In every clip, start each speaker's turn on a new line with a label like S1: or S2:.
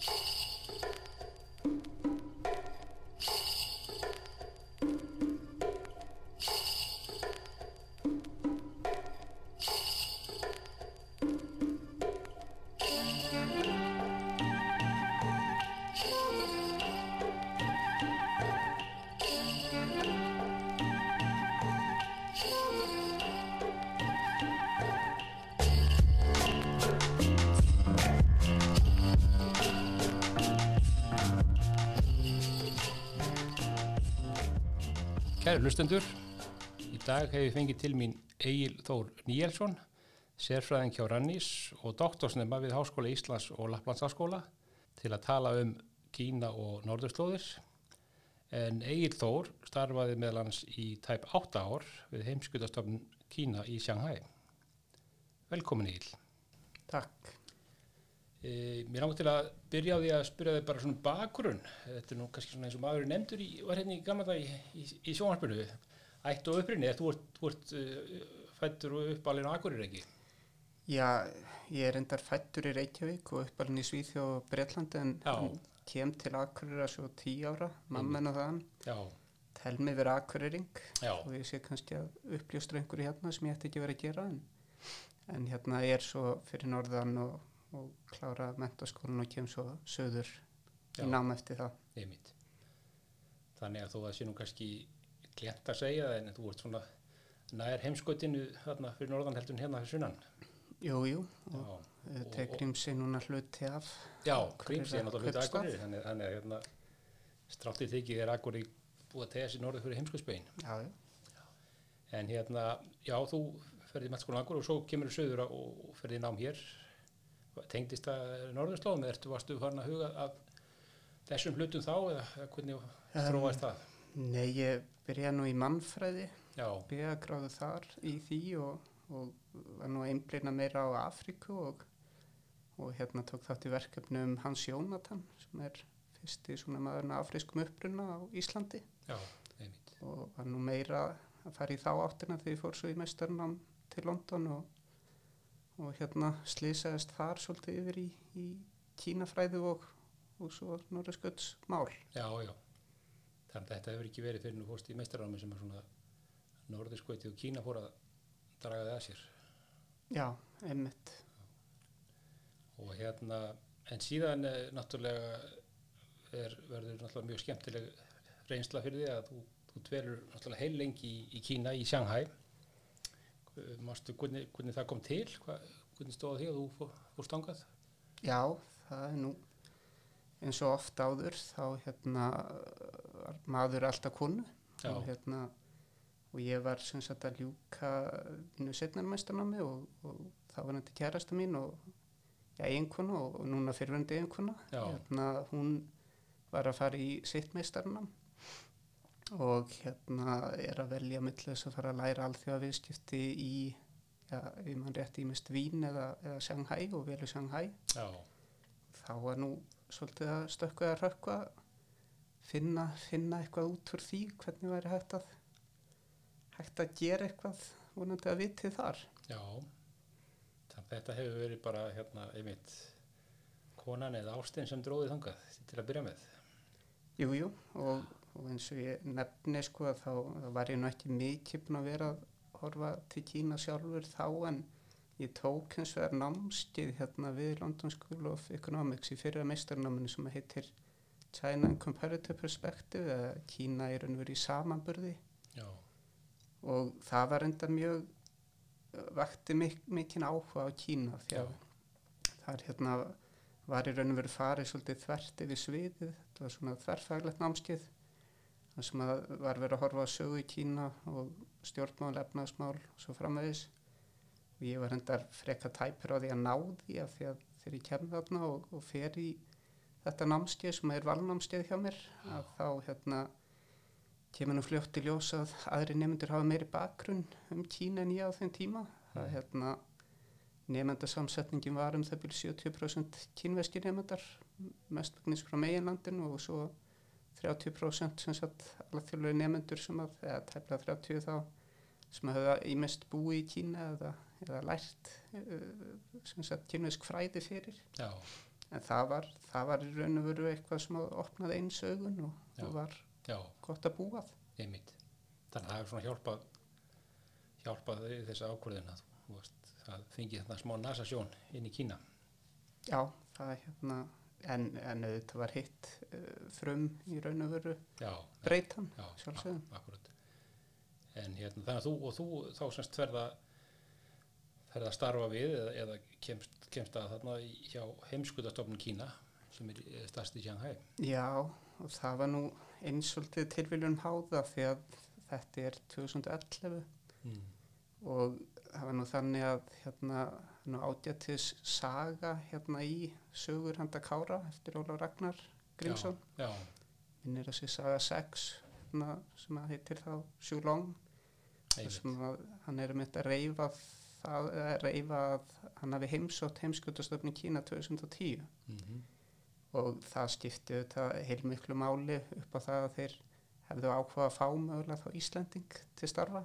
S1: you Kæri hlustendur, í dag hef ég fengið til mín Egil Þór Níelsson, sérfræðing hjá Rannís og doktorsnema við Háskóla Íslands og Lapplandsháskóla til að tala um Kína og Norðurslóðir. En Egil Þór starfaði meðal hans í tæp 8 ár við heimskutastofn Kína í Shanghai. Velkomin Egil.
S2: Takk.
S1: E, mér langar til að byrja á því að spyrja þig bara svona bakgrunn. Þetta er nú kannski svona eins og maður nefndur í, var hérna í gamla dag í, í, í sjónarspyrnu. Ætt og upprinni, þú ert, ert uh, fættur og uppalinn á Akurir ekki?
S2: Já, ég er endar fættur í Reykjavík og uppalinn í Svíþjóð og Breitlandi en, en kem til Akureyra svo tíu ára, mamma en og þann, tel mig vera Akureyring og ég sé kannski að uppljóstra einhverju hérna sem ég ætti ekki verið að gera en, en hérna er svo fyrir norðan og, og klára mentaskólan og kem svo söður
S1: Já.
S2: í nám eftir það.
S1: einmitt. Þannig að þú það sé nú kannski glent að segja en þú ert svona nær heimskautinu þarna fyrir norðan heldur en hérna fyrir sunnan.
S2: Jú, jú, og
S1: og-
S2: tekrim sig núna hluti af.
S1: já
S2: Akureyrar
S1: Gríms ég er náttúrulega hluti
S2: kaupstað.
S1: Akurir, þannig að hérna stráttið þykir er Akurir búið að tegja sér norður fyrir heimskautsbegin.
S2: Já, já.
S1: En hérna, já, þú ferði mennskólan Akur og svo kemur þú söður og og ferði nám hér. Tengdist það norðurslóðum? Eða ertu varstu farin að huga að þessum hlutum þá eða hvernig þróaðist það?
S2: Nei, ég byrja nú í mannfræði
S1: Já,
S2: byggagráðu þar í því og, og var nú einblýna meira á Afríku og, og hérna tók þátt í verkefni um Hans Jónatan sem er fyrsti svona maðurinn af afrískum uppruna á Íslandi.
S1: Já,
S2: og var nú meira að fara í þá áttina þegar ég fór svo í mestarnám til London og, og hérna slýsaðist þar svolítið yfir í, í kínafræðu og, og svo norðurskölds mál.
S1: Já, já. Þannig að þetta hefur ekki verið fyrir nú fórst í meistarámi sem er svona norðurskauti og Kína fór að draga það að sér.
S2: Já, einmitt.
S1: Og hérna, en síðan eh, náttúrulega er, verður náttúrulega mjög skemmtileg reynsla fyrir því að þú, þú dvelur náttúrulega heil lengi í, í Kína, í Shanghai. Eh, Mástu hvernig, hvernig það kom til? Hva, hvernig stóð því að þú fór, fórst angað?
S2: Já, það er nú eins og oft áður þá hérna maður alltaf konu og hérna og ég var sem sagt að ljúka mínu setnarmæstanámi og, og þá var þetta kærasta mín og já, eiginkona og, og núna fyrrvendi eiginkona
S1: Já.
S2: hérna hún var að fara í sitt meistarnám og hérna er að velja mitt þess að fara að læra alþjóða viðskipti í já, ef mann rétt ímest Vín eða, eða Shanghai og velu Shanghai
S1: Já,
S2: þá var nú svolítið að stökkva að rökkva finna, finna eitthvað út úr því hvernig væri hægt að hægt að gera eitthvað vonandi að vitið þar
S1: já. Þannig að þetta hefur verið bara hérna einmitt konan eða ástinn sem dróði þangað til að byrja með.
S2: Jú, jú, og, og eins og ég nefni sko að þá var ég nú ekki búin að vera að horfa til Kína sjálfur þá en ég tók eins og er námskið hérna við London School of Economics í fyrra meistarnáminu sem heitir China in Comparative Perspective eða Kína og veru í samanburði.
S1: Já,
S2: og það var enda mjög vakti mik mikinn áhuga á Kína því að það er hérna var í raun og veru farið svolítið þvert yfir sviðið, þetta var svona þverfaglegt námskeið þar sem að var verið að horfa á sögu í Kína og stjórnmál, efnaðsmál og svo framvegis. Og ég var hendar freka tæpur á því að ná því af því að þegar ég kem þarna og, og fer í þetta námskeið sem er valnámskeið hjá mér að þá hérna kemur nú fljótt í ljós að aðri nefndur hafa meiri bakgrunn um Kína en ég á þeim tíma. Það er hérna nefndarsamsetningin var um það byrju 70% kínveski nefndar, mest vegnis frá meginlandinu og svo 30% sem sagt alþjóðlega nefndur sem að, eða tæplega 30 þá, sem hafa ímest búið í Kína eða, eða lært uh, sem sagt kínvesk fræði fyrir.
S1: já,
S2: en það var, það var í raun og veru eitthvað sem að opnaði eins augun og, og var
S1: já,
S2: gott að búa
S1: einmitt. Þannig að það hefur svona hjálpað, hjálpað þessa ákvörðin að þú veist, að fengi þarna smá nasasjón inn í Kína.
S2: Já, það er hérna, en, en auðvitað var hitt uh, frum í raun og veru
S1: Já,
S2: breytan,
S1: já,
S2: sjálfsögum.
S1: En hérna, þannig að þú, og þú þá semst ferða, ferða að starfa við eða, eða kemst, kemst að þarna hjá heimskutastofnun Kína sem er eh, stærst í Shanghai.
S2: Já, og það var nú einsvoltið tilviljun háða því að þetta er 2011
S1: Mm.
S2: og það var nú þannig að hérna nú ágættis saga hérna í sögur handa Kára eftir Ólaf Ragnar Grímsson. Minnir að sé saga 6 hérna, sem að heitir þá að hann er með að reyfa það, eða reyfa að hann hafi heimsótt heimskutastöfni Kína 2010
S1: Mm
S2: og það skipti auðvitað heilmiklu máli upp á það að þeir hefðu ákvað að fá mögulega þá Íslanding til starfa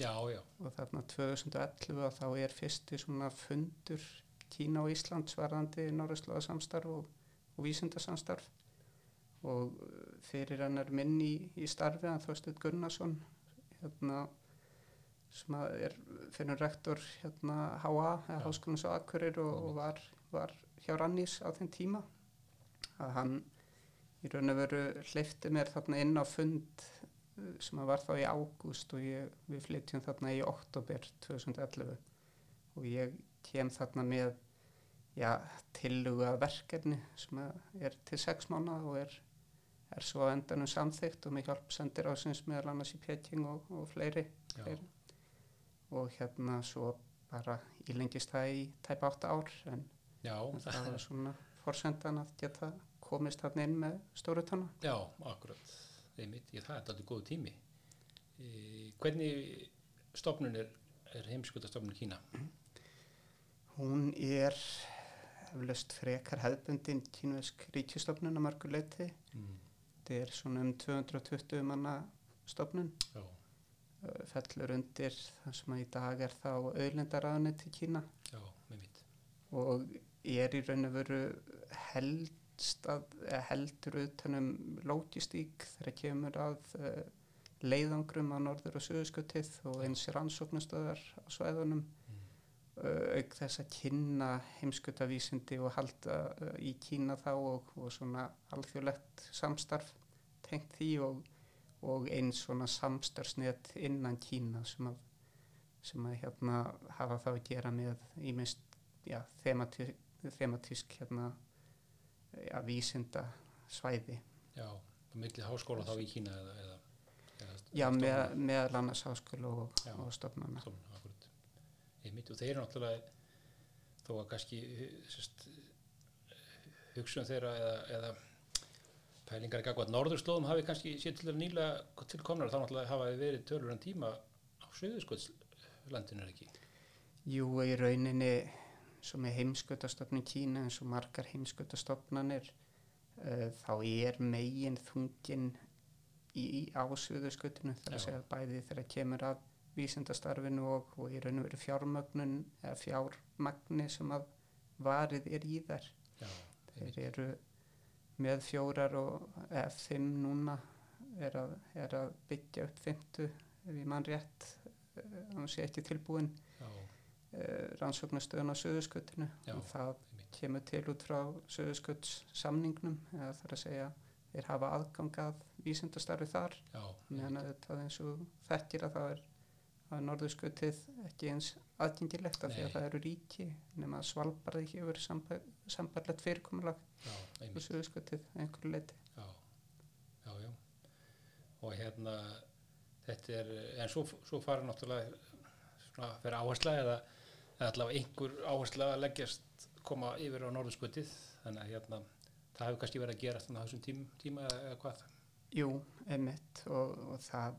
S1: Já, já,
S2: og þarna 2011 að þá er fyrsti svona fundur Kína og Ísland svarðandi norðurslóða samstarf og, og vísindasamstarf. Og uh, fyrir hann er minn í, í starfi að Þorsteinn Gunnarsson hérna sem er fyrir rektor hérna HA eða
S1: Já.
S2: Háskólans á Akureyri og, og var, var hjá Rannís á þeim tíma. Að hann í raun og veru hleyfti mér þarna inn á fund sem var þá í ágúst og ég, við flytjum þarna í oktober 2011 og ég kem þarna með já, tillugu að verkefni sem er til sex mánu og er, er svo endanum samþygt og með hjálp sendir ásins meðal annars í Peking og, og fleiri, fleiri. Og hérna svo bara ílengist það í tæpa átta ár en
S1: já,
S2: það var svona forsendan að geta komist þarna inn með stóru tanna.
S1: já, akkurat, einmitt, ég, það er alltaf góð tími. E, hvernig stofnun er, er heimskutastofnun Kína?
S2: Hún er eflaust frekar hefðbundin kínvesk ríkistofnun að margur leiti.
S1: Mm.
S2: Þetta er svona um 220 manna stofnun,
S1: Já,
S2: fellur undir það sem að í dag er þá auðlindaraðunni til Kína
S1: já,
S2: og er í raun og veru helst að, eða heldur utanum logistík þegar kemur að uh, leiðangrum á norður og söðuskutið og eins rannsóknastöðar á svæðunum
S1: Mm.
S2: uh, auk þess að kynna heimskutavísindi og halda uh, í Kína þá og, og svona alþjóðlegt samstarf tengt því og, og eins svona samstarfsnet innan Kína sem að, sem að hérna hafa þá að gera með ímest themati, thematísk hérna já, vísinda svæði.
S1: Já, á milli háskóla þá í Kína eða, eða, eða
S2: Já, með, meðal annars háskóla og, og stofnana.
S1: Akkurat. Og þeir eru náttúrulega þó að kannski sest, hugsun þeirra eða, eða pælingar ekki að norðurslóðum hafi kannski sér til þeirra nýlega tilkomnar þá náttúrulega hafa þið verið tölur en tíma á Suðurskottslandinu er ekki.
S2: Jú, í rauninni svo með heimskautastofnun Kína eins og margar heimskautastofnanir uh, þá er megin þungin í, í ásöðuskutinu þar að segja bæði þegar kemur að vísindastarfinu og, og í raun og veru fjármögnun eða fjármagni sem að varið er í þær.
S1: Já,
S2: Þeir eru með fjórar og eða fimm núna er að, er að byggja upp fymtu ef ég mann rétt uh, annars sé ekki tilbúin rannsóknastöðun á söðuskutinu og það
S1: einmitt.
S2: kemur til út frá söðuskuts samningnum eða þar að segja þeir hafa aðgang að vísindastarfi þar.
S1: Já,
S2: meðan að þetta eins og þekkir að það er að norðurskutið ekki eins aðgengilegt af því að það eru ríki nema að svalbarði ekki verið sambarlegt fyrirkomulag og söðuskutið einhverju leiti
S1: Já, já, já. Og hérna, þetta er, en svo, svo fara náttúrulega svona að vera áhersla eða, eða allavega einhver áhersla að leggjast koma yfir á norðurskutið, þannig að hérna, það hefur kannski verið að gera þannig á þessum tím, tíma eða, eða hvað.
S2: Jú, einmitt og, og það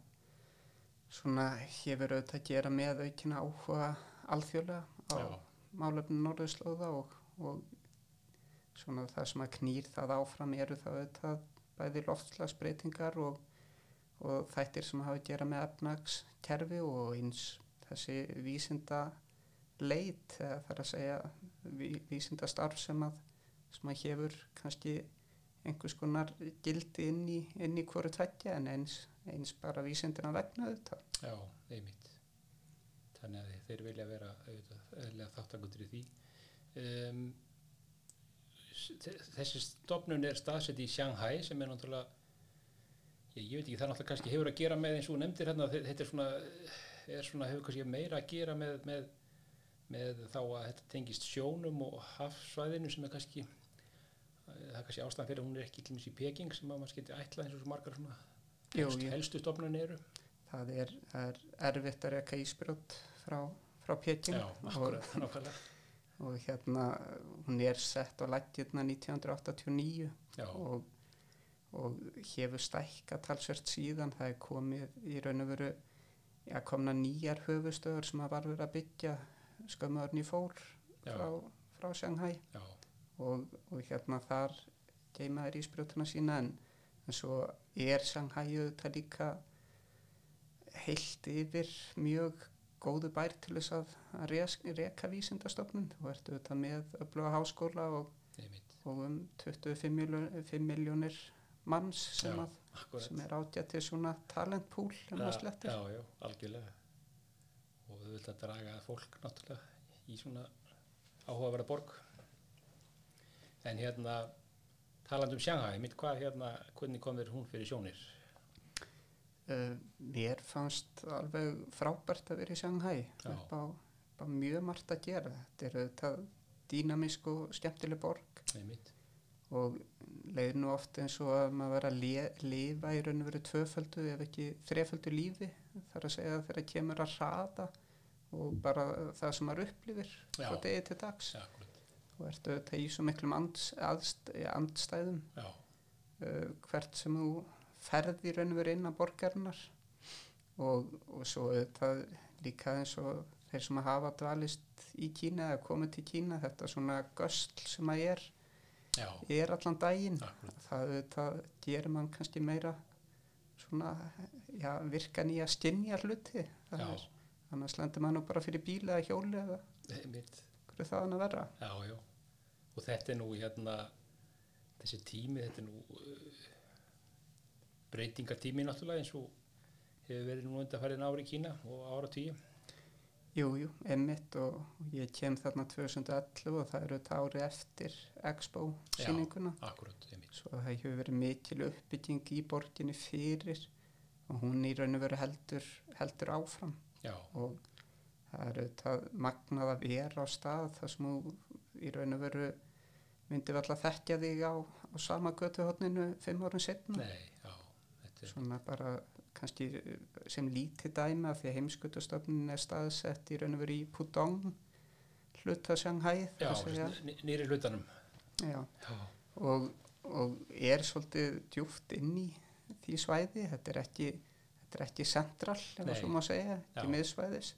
S2: svona hefur auðvitað að gera með aukina áhuga alþjóðlega á
S1: Já,
S2: málefni norðurslóða og, og svona það sem að knýr það áfram eru það auðvitað bæði loftslagsbreytingar og, og þættir sem hafa að gera með efnagskerfi og eins þessi vísinda leit þar að segja ví, vísinda starf sem að sem að hefur kannski einhvers konar gildi inn í, inn í hverju tveggja en eins, eins bara vísindina vegna þetta.
S1: Já, einmitt. Þannig að þeir vilja vera þáttakundur í því. Um, þessi stofnun er staðsett í Shanghai sem er náttúrulega, ég, ég veit ekki, það er náttúrulega kannski hefur að gera með eins og nefndir hérna, þetta er svona, er svona hefur kannski meira að gera með, með, með þá að þetta tengist sjónum og hafsvæðinu sem er kannski, það er kannski ástæðan fyrir að hún er ekki í Peking sem að maður skilti ætla eins og svo margar svona
S2: Jú,
S1: helst, helstu stofnun eru.
S2: Það er, það er erfitt að reka ísbrjót frá, frá Peking
S1: Já,
S2: og,
S1: akkurat, nákvæmlega.
S2: og hérna hún er sett á lækjurna 1989
S1: Já,
S2: og, og hefur stækka talsvert síðan það er komið í raun og veru já, komna nýjar höfustöður sem að var verið að byggja skömmuðurinn í fór frá, frá Shanghai. Og, og hérna þar geima þær ísbrjótuna sína en, en svo er Shanghai auðvitað líka heilt yfir mjög góðu bær til þess að, reka vísindastofnun. Þú ert auðvitað með öfluga háskóla og, og um 25 miljón- 5 miljónir manns sem,
S1: Já,
S2: að, sem er átja til svona talentpúl um
S1: Já, já, algjörlega. Vilt að draga fólk náttúrulega í svona áhugaverða borg. En hérna, talandi um Shanghai, mitt hvað hérna, hvernig kom þér hún fyrir sjónir?
S2: Uh, mér fannst alveg frábært að vera í Shanghai upp á, upp á mjög margt að gera þetta er auðvitað dýnamísk og skemmtileg borg
S1: Nei, mitt.
S2: og leið nú oft eins og að maður vera að lifa í raun og veru tvöföldu ef ekki þreföldu lífi þar að segja þegar kemur að hraða og bara það sem maður upplifir
S1: Já.
S2: frá degi til dags.
S1: Já,
S2: og ertu auðvitað í svo miklum andstæðum. Uh, hvert sem þú ferð í raun og veru inn að borgarinnar. Og, og svo auðvitað líka eins og þeir sem að hafa dvalist í Kína eða komið til Kína þetta svona gösl sem að er
S1: já,
S2: er allan daginn.
S1: Akkurat.
S2: það auðvitað gerir mann kannski meira svona já, virka nýja skinja hluti. Það
S1: Já,
S2: er, annars lendur maður nú bara fyrir bíla eða hjóli eða hverju það hann að vera
S1: Já, já. Og þetta er nú hérna, þessi tími, þetta er nú uh, breytingartími náttúrulega eins og hefur verið nú undanfærið ári í Kína og ára tíu.
S2: Jú, jú, emmitt og ég kem þarna 2011 og það eru þetta ári eftir Expo
S1: Já.
S2: sýninguna
S1: Akkurat, einmitt.
S2: svo það hefur verið mikil uppbygging í borginni fyrir og hún í raun og veru heldur, heldur áfram
S1: Já,
S2: og það eru þetta magnað að vera á stað þar sem þú í raun og veru myndi vel að þekkja þig á, á sama götuhotninu fimm árum setna
S1: nei, já, þetta er,
S2: svona bara kannski sem lítið dæmi af því að heimskutastofnin er staðsett í raun og veru í Pudong hluta Shanghai
S1: já, nýri hlutanum.
S2: Já,
S1: Já,
S2: og, og er svolítið djúft inn í því svæði. Þetta er ekki, þetta er ekki central
S1: Nei.
S2: svo má segja, ekki
S1: Já.
S2: miðsvæðis.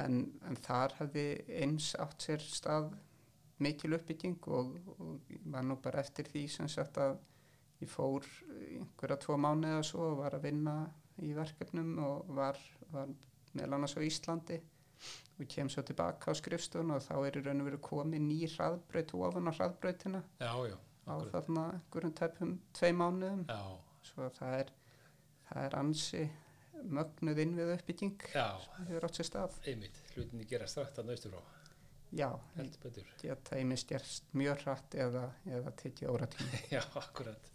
S2: En, en þar hafði eins átt sér stað mikil uppbygging og, og var nú bara eftir því sem sagt að ég fór einhverja tvo mánuða svo og var að vinna í verkefnum og var, var meðal annars á Íslandi og kem svo tilbaka á skrifstun og þá er í raun og veru komið ný hraðbraut ofan á
S1: já,
S2: á þarna einhverjum tæpum tvei mánuðum.
S1: Já,
S2: svo það er, það er ansi mögnuð innvið uppbygging
S1: já,
S2: sem hefur átt sér stað
S1: einmitt, hlutinni gera strax þannig austur frá,
S2: já, geta einmitt gerst mjög hratt eða, eða tekið óratíma
S1: Já, akkurat.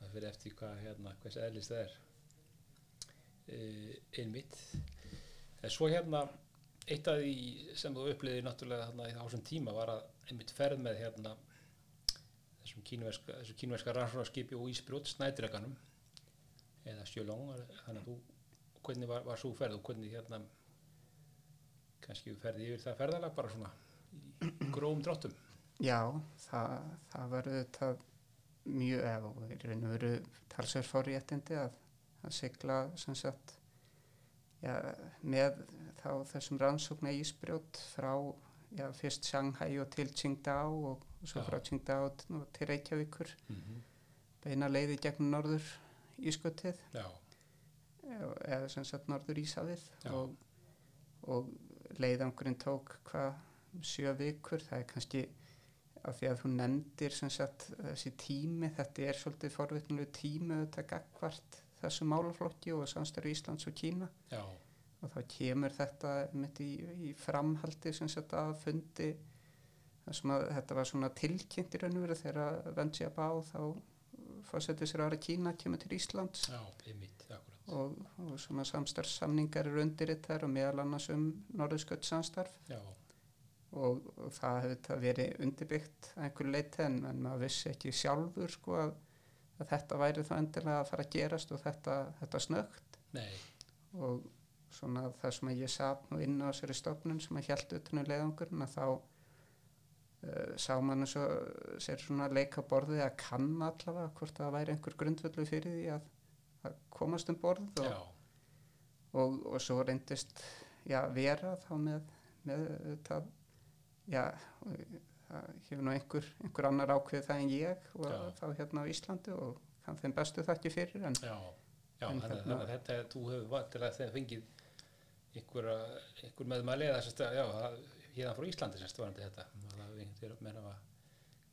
S1: Það fyrir eftir hvað, hérna, hvers eðlis það er. Uh, einmitt. En svo hérna, eitt af því sem þú uppliði náttúrulega þarna í þessum tíma var að einmitt ferð með hérna þessum kínverska rannsóknarskipi og ísbrjót snædreganum eða sjölóng, þannig að þú, hvernig var, var svo ferð og hvernig hérna kannski ferði yfir það ferðalag bara svona í grófum dráttum.
S2: já, það, það var auðvitað mjög eða og í raun og veru talsverð fórréttindi að, að sigla sem sagt já, með þá þessum rannsókna ísbrjót frá já, fyrst Shanghai og til Qingdao og svo
S1: Já.
S2: frá Qingdao til Reykjavíkur
S1: Mm
S2: beina leiði gegnum norður ískutið
S1: Já,
S2: eða sem sagt norður Ísafið og, og leiðangurinn tók hvað sjö vikur. Það er kannski af því að þú nefndir sem sagt þessi tími, þetta er svolítið forvitnulegu tími auðvitað gagvart þessu málaflokki og samstöru Íslands og Kína.
S1: Já,
S2: og þá kemur þetta mitt í, í framhaldi sem sagt að fundi að þetta var svona tilkynnt í raun og veru þegar Vensi að bá þá ára Kína kemur til Íslands.
S1: Já, einmitt, akkurat.
S2: og, og svona samstarfssamningar eru undir þetta og meðal annars um norðurskött samstarf
S1: Já,
S2: og, og það hefði þetta verið undirbyggt að einhverju leiti en, en maður vissi ekki sjálfur sko að, að þetta væri þá endilega að fara að gerast og þetta, þetta snögt
S1: nei,
S2: og svona það sem að ég satt nú inn á þessari stofnun sem að hjæltu utan um leiðangurinn að þá sá mann svo, sér svona leika borðið að kanna allavega hvort það væri einhver grundvöldu fyrir því að, að komast um borð og, og, og svo reyndist já, vera þá með, með það, já, og það hefur nú einhver, einhver annar ákveð það en ég og
S1: Já.
S2: þá hérna á Íslandi og kann þeim bestu þakki fyrir en
S1: já, já,
S2: En
S1: þannig
S2: hérna-
S1: þannig að þetta, þú hefur vantilega þegar fengið einhverja, einhver meðmæli eða það- hérna frá Íslandi sérst varandi þetta, er einhvern veginn meira að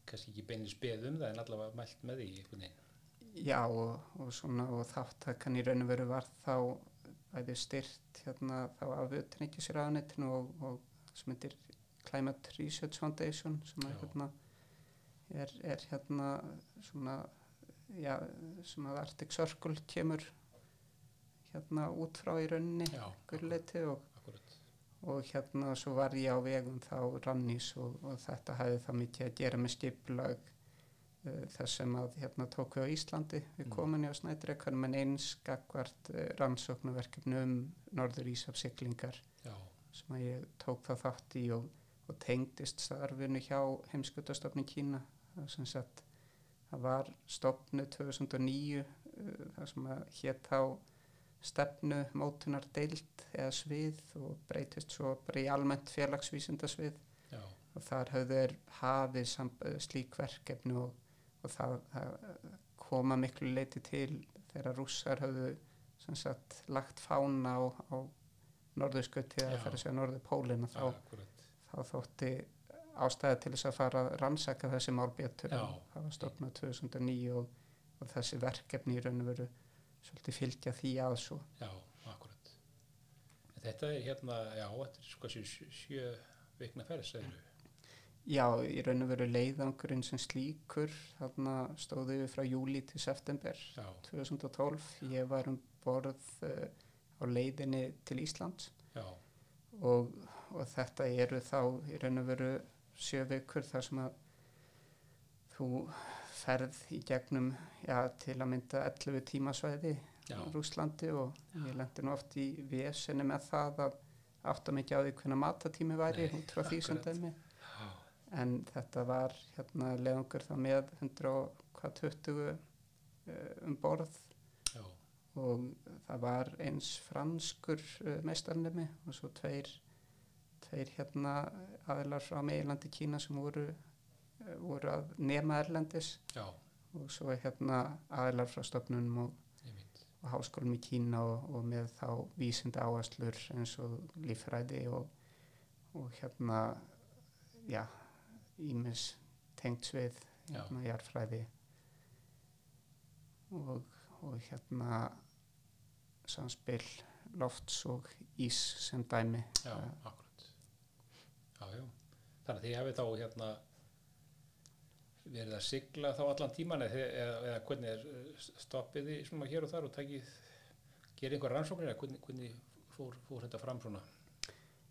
S1: kannski ekki beinir speð um það en allavega mælt með því einhvern veginn.
S2: Já og, og svona og þáttakan í raun og veru var þá bæði styrt hérna þá af utanríkisraðanetinu og, og sem heitir Climate Research Foundation sem að
S1: Já.
S2: hérna er, er hérna svona já, sem að Arctic Circle kemur hérna út frá í rauninni og, og hérna svo var ég á vegum þá rannís og, og þetta hefði það mikið að gera með skipulag uh, þess sem að hérna tók við á Íslandi. Við
S1: Mm.
S2: komin í á Snædrekanum en eins gagvart uh, rannsóknarverkefni um norður Ísafsiglingar
S1: já,
S2: sem að ég tók það þátt í og, og tengdist starfinu hjá heimskutastofni Kína. Sem sagt það var stopnu 2009 uh, það sem að hétt þá stefnu mótunar deild eða svið og breytist svo bara í almennt félagsvísindasvið.
S1: Já,
S2: og þar höfðu þeir hafið slík verkefni og, og það, það koma miklu leiti til þegar rússar höfðu sem sagt lagt fána á, á norðurskauti eða fyrir að segja norðurpólina þá, þá þótti ástæði til þess að fara að rannsaka þessi mál betur.
S1: Já.
S2: en það var stopnað 2009 og, og þessi verkefni í raun og veru svolítið fylgja því að svo.
S1: Já, akkurat. En þetta er hérna, já, þetta er sko sjö, vikna ferð, segir þú.
S2: Já, í raun og veru leiðangurinn sem slíkur þarna stóðu við frá júli til september
S1: Já,
S2: 2012 ég var um borð uh, á leiðinni til Íslands.
S1: Já,
S2: og, og þetta eru þá í raun og veru sjö vikur þar sem að þú ferð í gegnum já, til að mynda 11 tímasvæði
S1: já,
S2: á Rúslandi og ég lendi nú oft í vesenni með það að átta mikið á því hvernig matatími væri út frá því sem dæmi.
S1: Já,
S2: en þetta var hérna leiðangur þá með 120 uh, um borð.
S1: Já,
S2: og það var eins franskur uh, meistarnemi og svo tveir, tveir hérna aðilar frá meilandi Kína sem voru, voru að nema erlendis
S1: já,
S2: og svo hérna aðilar frá stofnunum og, og háskólum í Kína og, og með þá vísinda áherslur eins og líffræði og, og hérna já, ímis tengt svið hérna jarðfræði. Og, og hérna samspil lofts og ís sem dæmi.
S1: Já, akkurat. Já, já, þannig að þið hefði þá hérna verið að sigla þá allan tíman eða, eða, hvernig er eh, stoppið þið svona hér og þar og takið, gerið einhver rannsóknir eða hvernig, hvernig fór, fór þetta fram svona?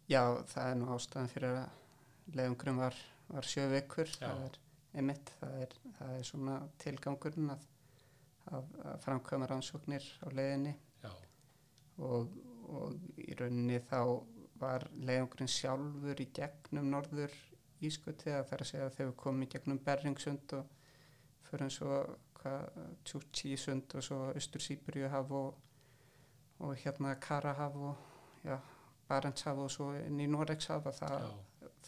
S2: Já, það er nú ástæðan fyrir að leiðungurinn var, var sjö vikur
S1: Já.
S2: það er einmitt, það er, það er svona tilgangurinn að, að, að framkvæma rannsóknir á leiðinni og, og í rauninni þá var leiðungurinn sjálfur í gegnum norður ískuti að það er að segja að þegar við komum í gegnum Berringsund og fyrir svo Tjútsísund og svo Östur Sýbríuhaf og, og hérna Karahaf og já, Barentshaf og svo inn í Norekshaf að það,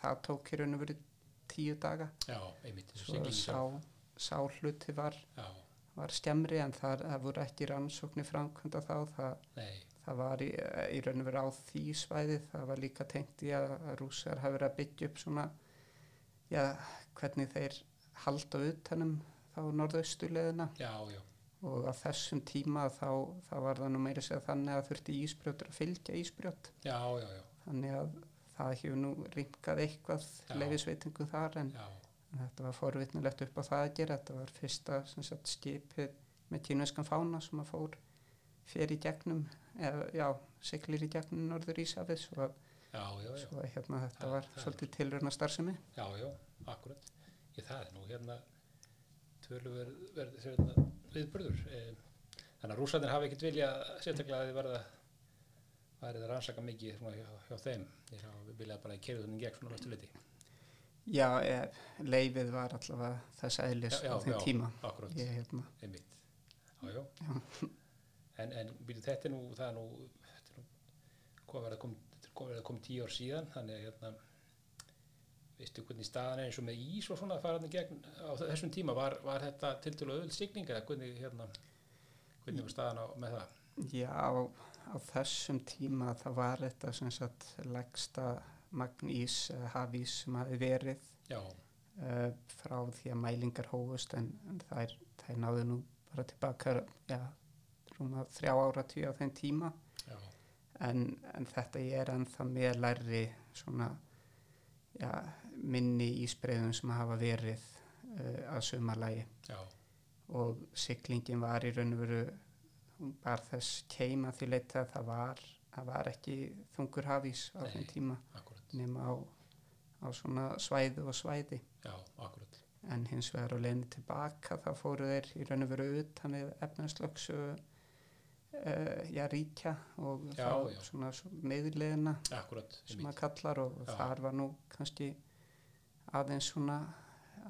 S2: það tók raun og verið tíu daga.
S1: Já, einmitt,
S2: svo sá, sá hluti var,
S1: Já,
S2: var skemmri en það, það voru ekki rannsóknir framkvæmda þá það það var í, í raun og veru á því svæði það var líka tengt í að, að rússar hafi verið að byggja upp svona já, hvernig þeir halda utanum þá norðaustuleðina og á þessum tíma þá, þá var það nú meira segja þannig að þurfti ísbrjótur að fylgja ísbrjót.
S1: Já, já, já,
S2: þannig að það hefur nú ringað eitthvað
S1: Já.
S2: leifisveitingu þar en
S1: já,
S2: þetta var forvitnilegt upp á það að gera. Þetta var fyrsta sagt, skipið með kínverskan fána sem að fór fyrir gegnum eða já, siglir í gegnum norður Ísafið svo, að-
S1: já, já, já,
S2: svo að, hérna þetta
S1: Það-
S2: var
S1: það
S2: svolítið tilröna starfsemi
S1: já, já, akkurat. Ég það er nú hérna töluverð hérna, viðburður. Eh, Þannig að rússarnir hafa ekkert vilja sérstaklega að þið verða værið að rannsaka mikið svona hjá, hjá þeim. Hafa viljað bara kerið þannig gegn svona næstu liti.
S2: já, e, leifið var allavega þess
S1: Já, já,
S2: á þeim
S1: já.
S2: tíma
S1: Akkurat,
S2: ég, hérna,
S1: einmitt. Já, já. En, en býtu, þetta nú, það er nú, þetta er nú, hvað verið að koma, er að koma tíu ár síðan, þannig að hérna, veistu hvernig staðan er eins og með ís og svona gegn? Á þessum tíma, var, var þetta til til öðvöld signing eða hvernig, hérna, hvernig var staðan á, með það?
S2: já, á, á þessum tíma það var þetta sem sagt legsta magn ís, eða hafís sem hafi verið uh, frá því að mælingar hófust en, en þær, þær náðu nú bara tilbaka ja, rúma þrjá ára tíu á þeim tíma.
S1: Já,
S2: en, en þetta er ennþá með lærri svona ja, minni ísbreiðum sem hafa verið uh, að sumarlægi
S1: já,
S2: og siglingin var í raun og veru hún bar þess keima því leita að það var, það var ekki þungur hafís á þeim tíma
S1: akkurat,
S2: nema á, á svona svæði og svæði.
S1: Já,
S2: en hins vegar á leiðinni tilbaka þá fóru þeir í raun og veru utan við efnarslöksu uh, já, ríkja og
S1: Já,
S2: þá
S1: já.
S2: svona meðleðina sem að kallar og
S1: Já.
S2: þar var nú kannski aðeins svona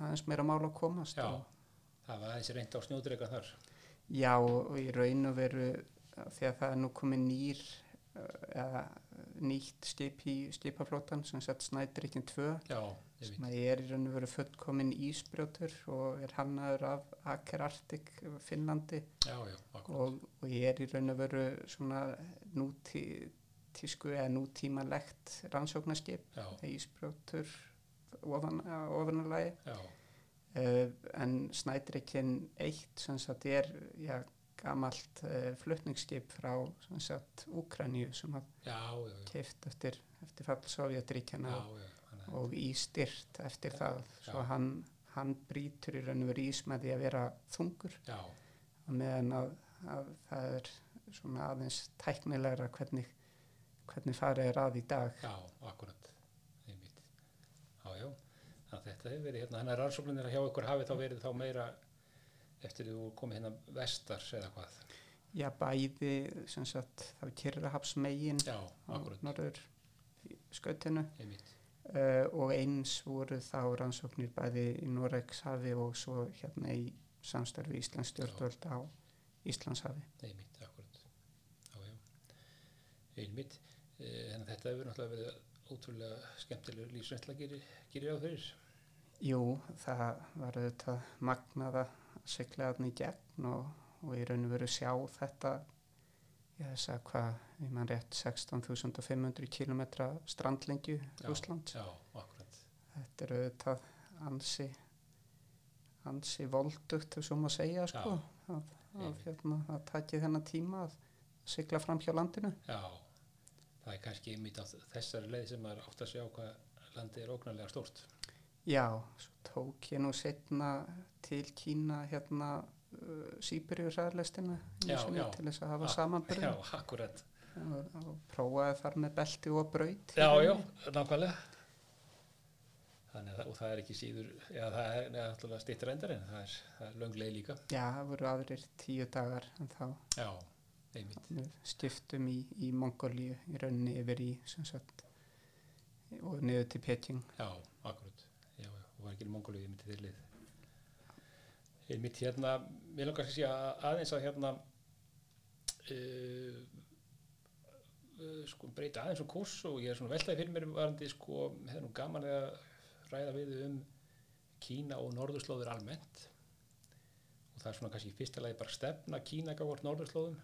S2: aðeins meira mál að komast
S1: já, það var aðeins reynd á snjódreika þar,
S2: já og, í raun og veru því að það er nú komið nýr eða nýtt skip í skipaflótan sem sett Snædrykkin 2
S1: já,
S2: sem er í raun og veru fullkomin ísbrjótur og er hannaður af Aker Arctic Finnlandi.
S1: Já, já,
S2: og, og er í raun og veru svona nútí, tísku eða nútímalegt rannsóknarskip ísbrjótur ofan, ofanalagi
S1: já,
S2: uh, en Snædrykkin 1 sem sagt er já, gamalt uh, flutningsskip frá Úkraníu sem að
S1: já,
S2: keift eftir, eftir fall Sovjetríkjana
S1: já, já, að-
S2: og ístyrt eftir
S1: Já,
S2: það. svo hann, hann brýtur í raun og veru ís með því að vera þungur. Á meðan að, að það er svona aðeins tæknilegra hvernig, hvernig farið er að í dag.
S1: Já, akkurat, einmitt. Já, já, þannig að þetta hefur verið hérna, þannig að rannsóknir hjá ykkur hafi þá verið þá meira eftir þú komið hérna vestars eða hvað.
S2: já bæði sem sagt þá Kyrrahafsmegin
S1: Já, akkurat,
S2: norður skautinu uh, og eins voru þá rannsóknir bæði í Noregshafi og svo hérna í samstarfi Íslands stjórnvöld á Íslandshafi
S1: Einmitt, akkurat. Já, já. Einmitt. Að þetta hefur náttúrulega verið ótrúlega skemmtilegur lífsreynsla gerir, á fyrir.
S2: Jú, það var auðvitað magnað að sigla þarna í gegn og, og í raun og veru sjá þetta ég þess að hvað, ég man rétt 16.500 km strandlengju
S1: akkurat.
S2: Þetta er auðvitað ansi ansi voldugt ef svo má segja sko
S1: Já,
S2: að, að, hérna, að taki þennan tíma að sigla fram hjá landinu.
S1: Já, það er kannski einmitt á þessari leið sem maður átt að sjá hvað landið er ógnarlega stórt.
S2: Já, svo tók ég nú setna til Kína hérna uh, Sýbyrjurræðarlestina
S1: Já, já.
S2: til þess að hafa samanbyrði
S1: Já, akkurat.
S2: og, og prófaði þar með belti og í
S1: Já, já, nákvæmlega. Þannig að það, er ekki síður, já það er stýttir endarinn, það er, það er löng leið líka.
S2: Já, það voru aðrir tíu dagar en þá
S1: Já,
S2: skiptum í, í Mongolíu í rauninni yfir í sagt og niður til Peking.
S1: Já, og var ekki í Mongóliu, ég myndi þeir lið. Einmitt hérna, mér langar að segja aðeins að hérna, uh, uh, sko breyta aðeins um kurs og ég er svona veltaði fyrir mér varandi sko, hefði nú gaman að ræða við um Kína og norðurslóður almennt og það er svona kannski í fyrsta lagi bara stefna Kína gáðvart norðurslóðum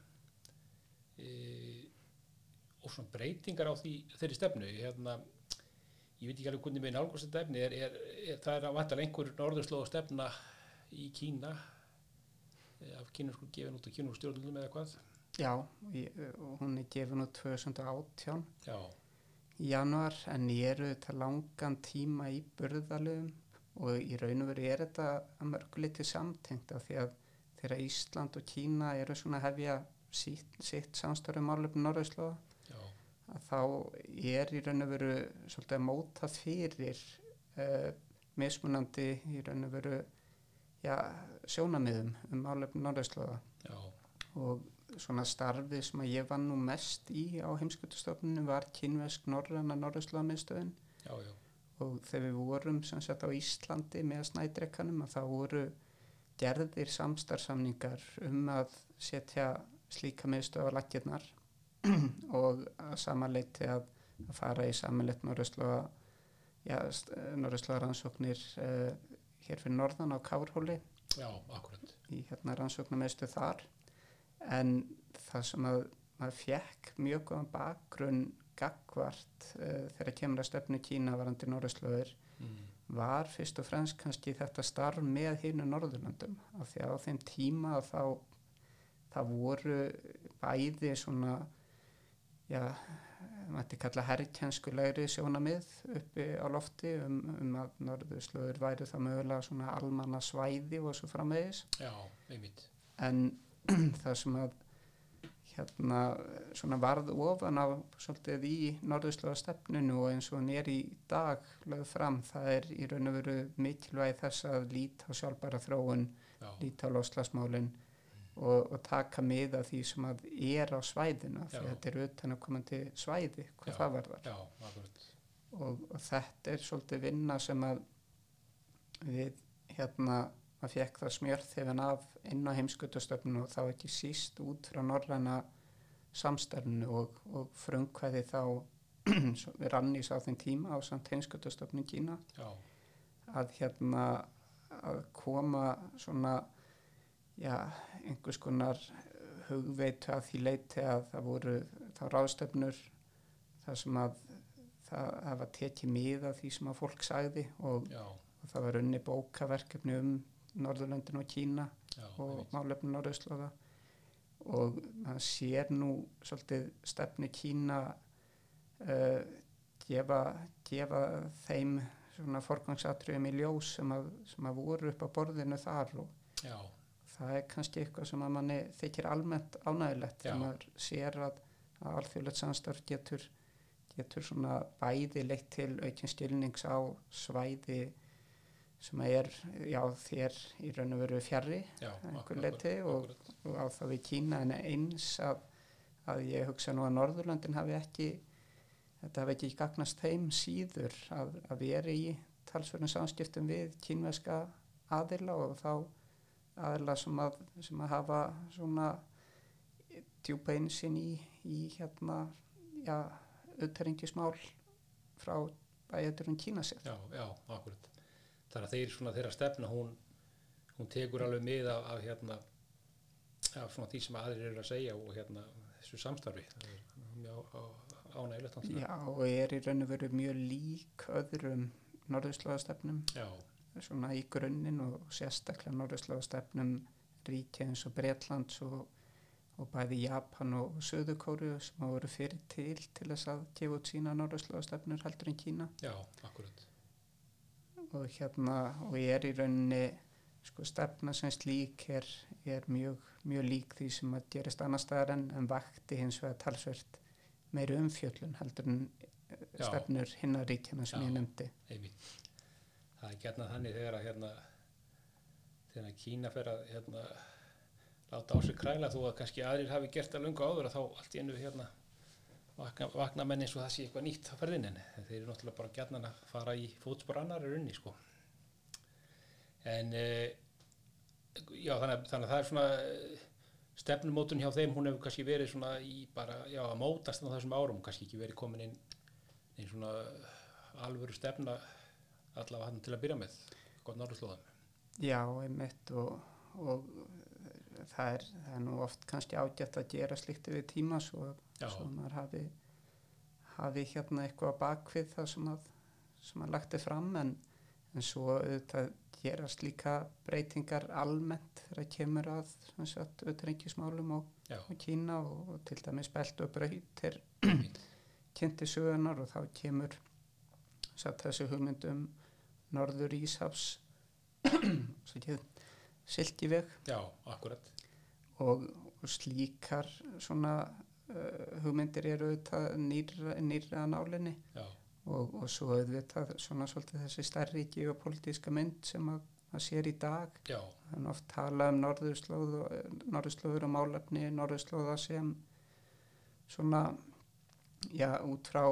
S1: e, og svona breytingar á því, þeirri stefnu hérna, ég veit ekki alveg hvernig með nálgast þetta efni, er, er, er, það er að vantar einhver norðurslóð stefna í Kína eh, af kynusku gefin út á kynusku stjórnum eða hvað?
S2: Já, ég, og hún er gefin út 2018
S1: Já,
S2: í januar en ég eru þetta langan tíma í burðalöfum og í raun og veru er þetta að mörguliti samtengt af því að þegar Ísland og Kína eru svona hefja sitt, sitt samstörum málefni Norðurslóða
S1: já,
S2: að þá er í raun og veru svolítið að móta fyrir uh, mismunandi í raun og veru já, sjónamiðum um málefni Norðurslóða.
S1: Já,
S2: og svona starfið sem að ég vann nú mest í á heimskutustofnunum var kynvesk
S1: já, já,
S2: og þegar við vorum sem sagt á Íslandi með snædrekanum að það voru gerðir samstarfsamningar um að setja slíka miðstöð á lakirnar og samanleiti að, að fara í samanleitt Norðurslóða rannsóknir uh, hér fyrir norðan á Kárhóli.
S1: Já, akkurat,
S2: í hérna rannsóknarmiðstöð þar. En það sem að maður fekk mjög góðan bakgrunn gagvart uh, þegar kemur að stefnu Kína varandi Norðurslóður
S1: mm.
S2: var fyrst og fremst kannski þetta starf með hínu Norðurlandum af því að á þeim tíma þá það voru bæði svona já, mætti kalla herrkjenskulegri sjónamið uppi á lofti um, um að Norðurslóður væri það mögulega svona almanna svæði og svo framvegis.
S1: Já, einmitt,
S2: en það sem að hérna svona varð ofan á svolítið í norðurslóða stefnunu og eins og hann er í dag lögð fram, það er í raun og veru mikilvægi þess að líta á sjálfbæra þróun,
S1: já,
S2: líta á loslasmálin og, og taka með af því sem að er á svæðina því þetta er utan að komandi svæði hvað
S1: Já.
S2: það varðar.
S1: Já,
S2: og, og þetta er svolítið vinna sem að við hérna maður fekk það smjörþefin af inn á heimskutastöfnun og þá ekki síst út frá norræna samstarfnu og, og frumkvæði þá rannís á þeim tíma á samt heimskutastöfnun Kína
S1: já,
S2: að hérna að koma svona já, einhvers konar hugveitu að því leiti að það voru þá ráðstöfnur þar sem að það, það var tekið mið af því sem að fólk sagði og, og það var unni bókaverkefni um Norðurlöndin og Kína
S1: já,
S2: og málefni Norðurslóða. Og maður sér nú svolítið stefni Kína uh, gefa, gefa þeim svona forgangsatriðum í ljós sem að, sem að voru upp á borðinu þar og
S1: já,
S2: það er kannski eitthvað sem að manni þykir almennt ánægilegt þegar maður sér að, að alþjóðlegt samstarf getur, getur svona bæði leitt til aukinn skilnings á svæði sem er já, þér í raun og veru fjarrri
S1: já,
S2: einhver
S1: akkurat,
S2: leyti og-
S1: akkurat,
S2: og á það við Kína en eins að, að ég hugsa nú að Norðurlandin hafi ekki þetta hafi ekki gagnast þeim síður að, að vera í talsverðum samskiptum við kínveska aðila og þá aðila sem að, sem að hafa svona djúpa einsinn í, í hérna já, auðterringismál frá bæjaturum Kína sér
S1: já, já, akkurat, þannig að þeir svona þeirra stefna, hún, hún tekur alveg mið af, af hérna, af svona því sem aðrir eru að segja og hérna þessu samstarfi, mjög ánægilegt.
S2: Já, og er í raun og veru mjög lík öðrum norðurslóðastefnum.
S1: Já,
S2: svona í grunninn og sérstaklega norðurslóðastefnum ríkja eins og Bretlands og, og bæði Japan og Suðukóru sem hafa voru fyrir til til þess að gefa út sína norðurslóðastefnur heldur en Kína
S1: já, akkurat,
S2: og hérna og ég er í rauninni sko stefna sem slík er, er mjög, mjög lík því sem að gerist annar staðar en, en vakti hins vegar talsvert meiri umfjöllun heldur en eh,
S1: Já.
S2: stefnur hinnar ríkjana sem
S1: Já.
S2: ég nefndi
S1: einmitt. Það er gætna þannig þegar að hérna, þegar Kína fer að hérna, láta á sig kræla þó að kannski aðrir hafi gert það lunga áður að þá allt í ennu hérna vakna, vakna menn eins og það sé eitthvað nýtt á ferðinni þeir eru náttúrulega bara gætnan að fara í fótspor annar er unni sko. En e, já þannig, að- þannig að það er svona eh, stefnumótun hjá þeim hún hefur kannski verið svona í bara já að mótast á þessum árum kannski ekki verið komin inn einn svona alvöru stefna allavega hann til að byrja með gott norðurslóðum.
S2: Já, einmitt og, og það, er, það er nú oft kannski ágætt að gera slíkt yfir tíma svo, svo maður hafi, hafi hérna eitthvað bakvið það sem að, sem að lagt er fram en, en svo þetta gerast líka breytingar almennt þegar kemur að auðrengismálum og, og Kína og, og til dæmis belt og braut er kynnti sögunar og þá kemur satt, þessu hugmyndum Norður Íshafs silti veg
S1: Já, akkurat
S2: og, og slíkar svona uh, hugmyndir eru auðvitað nýra, nýra nálinni. Og, og svo auðvitað svona svolítið þessi stærri geopolítíska mynd sem að það sér í dag.
S1: Já.
S2: þannig oft tala um norðurslóð norðurslóður og málefni norðurslóða sem svona já, út frá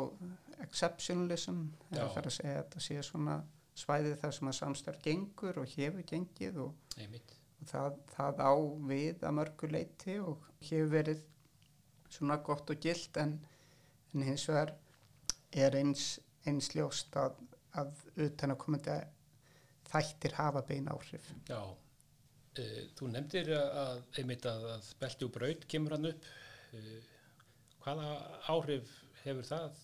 S2: exceptionalism eða þarf að segja að þetta sé svona svæðið þar sem að samstarf gengur og hefur gengið og, og það, það á við að mörgu leiti og hefur verið svona gott og gilt en, en hins vegar er eins, eins ljóst að, að utan að komandi þættir hafa bein áhrif.
S1: Já, uh, þú nefndir að einmitt að, að belti og braut kemur hann upp. Uh, hvaða áhrif hefur það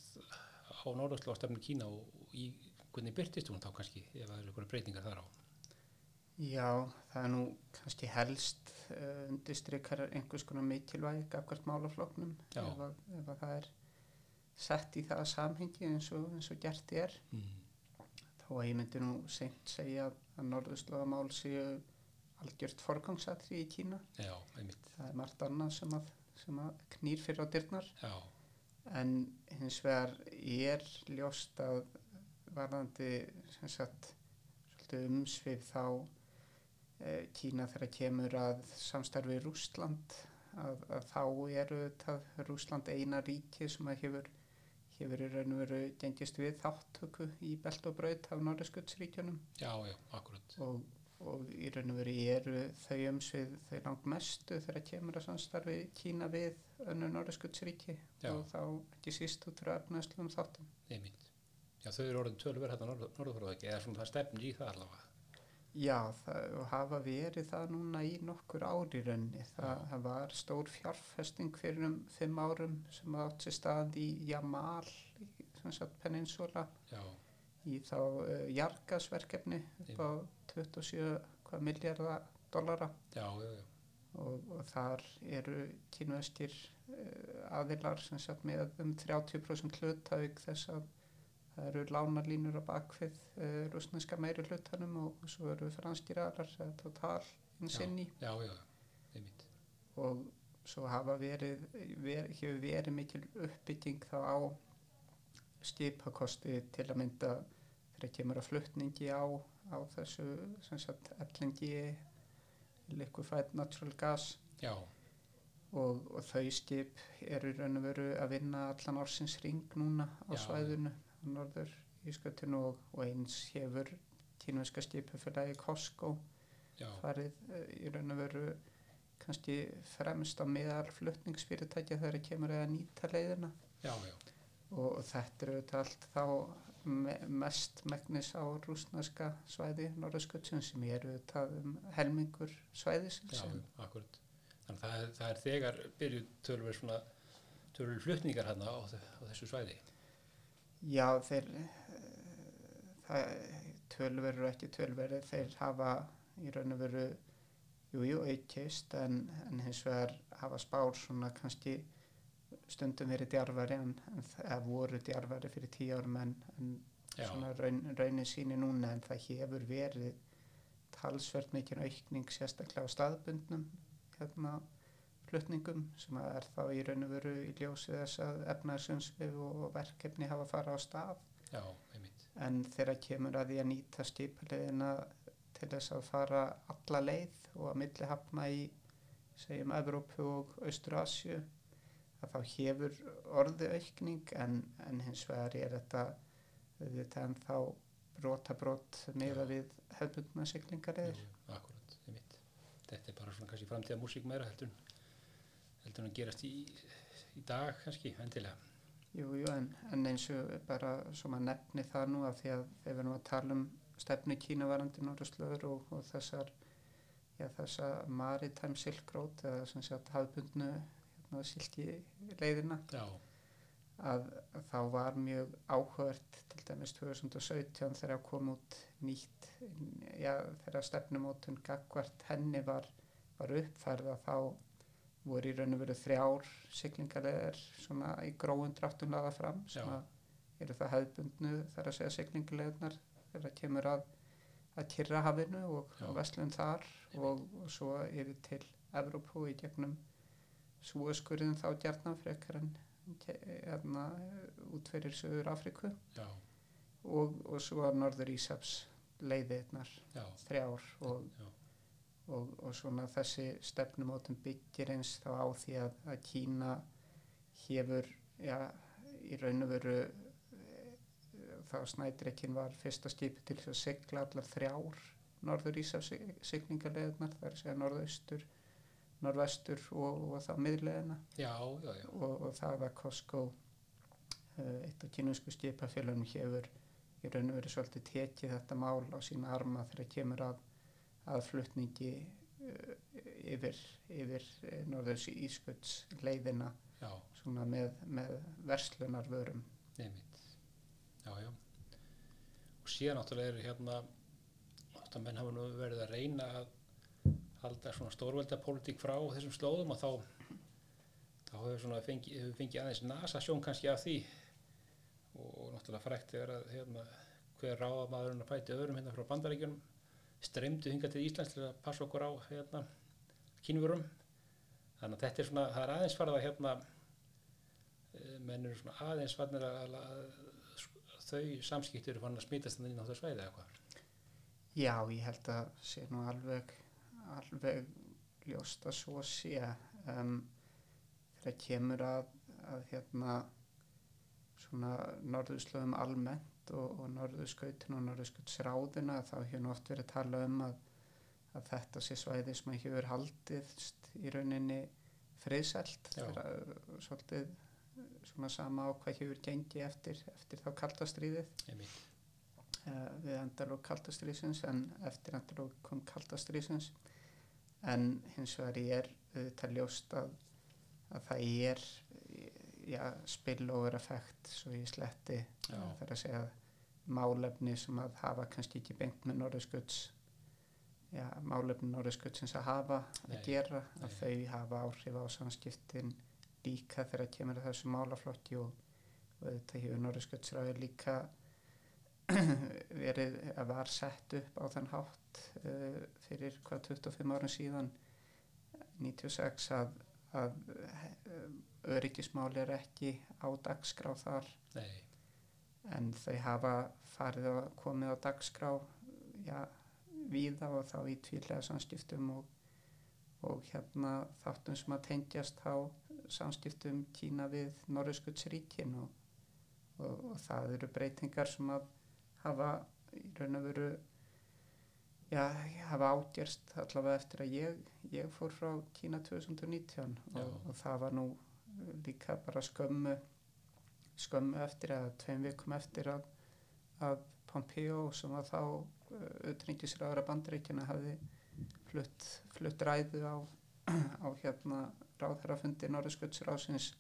S1: á norðurslóðstefnu Kína og í hvernig byrtist hún þá kannski ef það eru einhverja breytingar þar á?
S2: Já, það er nú kannski helst uh, undistrykar einhvers konar mikilvæg af hvert málafloknum ef, að, ef að það er sett í það samhengi eins og, eins og gert er mm. þá að ég myndi nú seint segja að norðurslóðamál séu algjört forgangsatri í Kína
S1: Já,
S2: það er margt annað sem að, sem að knýr fyrir á dyrnar
S1: Já.
S2: en hins vegar er ljóst að varðandi sagt, umsvið þá e, Kína þegar kemur að samstarfi Rúsland að, að þá eru þetta Rúsland eina ríki sem að hefur hefur í raun og veru gengist við þáttöku í belt og braut af Norðurskjöldsríkjunum
S1: Já, já, akkurat
S2: og, og í raun og veru eru þau umsvið þau langt mestu þegar kemur að samstarfi Kína við önnu Norðurskjöldsríki og þá ekki síst út frá efnaðslum þáttum.
S1: Einmitt Já, þau eru orðin tölver hérna norðurfjörðaki eða svona það stefn í það allavega.
S2: Já, það hafa verið það núna í nokkur ári raunni. Það, það var stór fjárfesting fyrir um fimm árum sem átt sér stað í Jamal, peninsula,
S1: Já.
S2: í þá uh, jargasverkefni upp á 27 miljardar dollara.
S1: Já, já, já.
S2: Og, og þar eru kynvestir uh, aðilar sem sagt með um 30% hlutaug þess að það eru lánarlínur á bakfið uh, rúsneska meiri hlutanum og, svo eru franskir aðlar total insinni
S1: já, já, já,
S2: og svo hafa verið, ver, hefur verið mikil uppbygging þá á skipakosti til að mynda þegar kemur að flutningi á, á þessu sagt, LNG liquefied natural gas.
S1: Já.
S2: Og, og þau skip eru raun og veru að vinna allan ársins ring núna á Já. svæðinu. á norður Ískatinu og, og eins hefur kínverska skipufélagi Costco
S1: Já.
S2: farið uh, í raun og veru kannski fremst á meðal flutningsfyrirtækja þegar það kemur að nýta leiðina
S1: já, já.
S2: Og, þetta eru allt þá me mest megnis á rúsnarska svæði norðurskutsun sem eru um helmingur svæðisins
S1: Já, akkurat þannig að það er, það er þegar svona tölver flutningar hérna á, á þessu svæði
S2: Já, þeir það, tölver eru ekki tölver þeir hafa í raun og veru jújú, aukist en, en hins vegar hafa spár svona kannski stundum verið djarfari en, en það voru djarfari fyrir tíu árum en, en svona raun, raunin síni núna en það hefur verið talsvert mikið aukning sérstaklega á staðbundnum hérna flutningum sem er þá í raun og veru í ljósi þess að efnaðsumsvið og verkefni hafa farað á stað.
S1: Já,
S2: en þegar kemur að því að nýta skipulegina til þess að fara alla leið og að milli hafna í segjum Evrópu og Austur-Asju að þá hefur orði aukning en, en hins vegar er þetta þetta en þá brota brot meða við hefðbundna siglingar eða?
S1: Akkurat, þetta er bara svona kannski framtíða músík meira heldur, heldur en að gerast í, í dag kannski, endilega
S2: Jú, jú, en, en eins og bara sem að nefni það nú af því að þegar við erum að tala um stefnu kínavarandi norðurslöður og, og þessar já, þessa maritime silk road eða sem sagt hafbundnu hérna, silki leiðina
S1: já.
S2: að, að þá var mjög áhört til dæmis 2017 þegar kom út nýtt já, þegar stefnumótun gagvart henni var, var uppfærða þá voru í raun og veru þrjár siglingarlegar svona í gróðun dráttum laða fram sem að eru það hefðbundnu þar að segja siglingarlegarnar þegar kemur að að Kyrrahafinu og, Vestlun þar og, og svo yfir til Evrópu í gegnum súaskurðin þá gjarnan frekar en hérna, út fyrir Suður Afriku og, og svo Norður Ísaps leiðirnar
S1: já,
S2: þrjár og,
S1: já,
S2: og, og svona þessi stefnumótum byggir eins þá á því að, að Kína hefur já, í raun og veru eh, þá Snædrekin var fyrsta skipi til þess að sigla allar þrjár norður Ísafs siglingarleðunar það er að segja norðaustur norðvestur og, og þá miðleðina og, og það að Costco uh, eitt af kynusku skipafélagum hefur í raun og veru svolítið tekið þetta mál á sína arma þegar kemur að, að flutningi uh, yfir, yfir uh, norðurs ískuts leiðina með, með verslunarvörum.
S1: Nefnitt, já, já. Og síðan náttúrulega eru hérna, átt að menn hafa nú verið að reyna að halda svona stórveldapólitík frá þessum slóðum og þá, þá hefur svona fengið, hefur fengið aðeins nasasjón kannski af því. Og náttúrulega frækt er að hérna, hver ráðamaðurinn að pæti öðrum hérna frá bandaríkjunum streymdu hinga til Íslands til að passa okkur á hérna, kínvörum þannig að þetta er svona, það er aðeins farið að hérna eh, menn eru svona aðeins farnir að, að, að þau samskipti eru fann að smítast þannig inn á það svæði eða hvað
S2: Já, ég held að sé nú alveg alveg ljóst að svo sé. Um, þegar kemur að, að hérna svona norðurslöðum almennt og, og norðurskautin og norðurskautsráðina þá hefur nú oft verið að tala um að, að þetta sé svæði sem hefur haldiðst í rauninni friðselt. Uh, svolítið uh, svona sama á hvað hefur gengið eftir, eftir þá kaldastríðið
S1: einmitt,
S2: uh, við endalók kaldastrísins en eftir endalók kom kaldastrísins en hins vegar ég er auðvitað ljóst að, að það er já, spillover effekt svo ég sletti. Uh, þar að segja málefni sem að hafa kannski ekki beint með norðurskauts já, málefni norðurskautsins að hafa
S1: Nei,
S2: að gera
S1: nei.
S2: að þau hafa áhrif á samskiptin líka þegar kemur að þessu málaflokki og, og þetta hefur norðurskautsráður líka verið að var sett upp á þann hátt uh, fyrir hvað 25 árum síðan 96 að, að uh, öryggismál er ekki á dagskrá þar.
S1: Nei,
S2: en þau hafa farið að komið á dagskrá já, víða og þá í tvílega samskiptum og, og hérna þáttum sem að tengjast á samskiptum Kína við Norðurskjöldsríkin og, og, og það eru breytingar sem að hafa í raun og veru já, hafa ágerst allavega eftir að ég, ég fór frá Kína 2019
S1: Já.
S2: og, og það var nú líka bara skömmu skömmu eftir eða tveim vikum eftir að, að Pompeo sem var þá utringisræðara bandaríkjana hafði flutt, flutt ræðu á, á hérna ráðherrafundi Norðurskjöldsrásins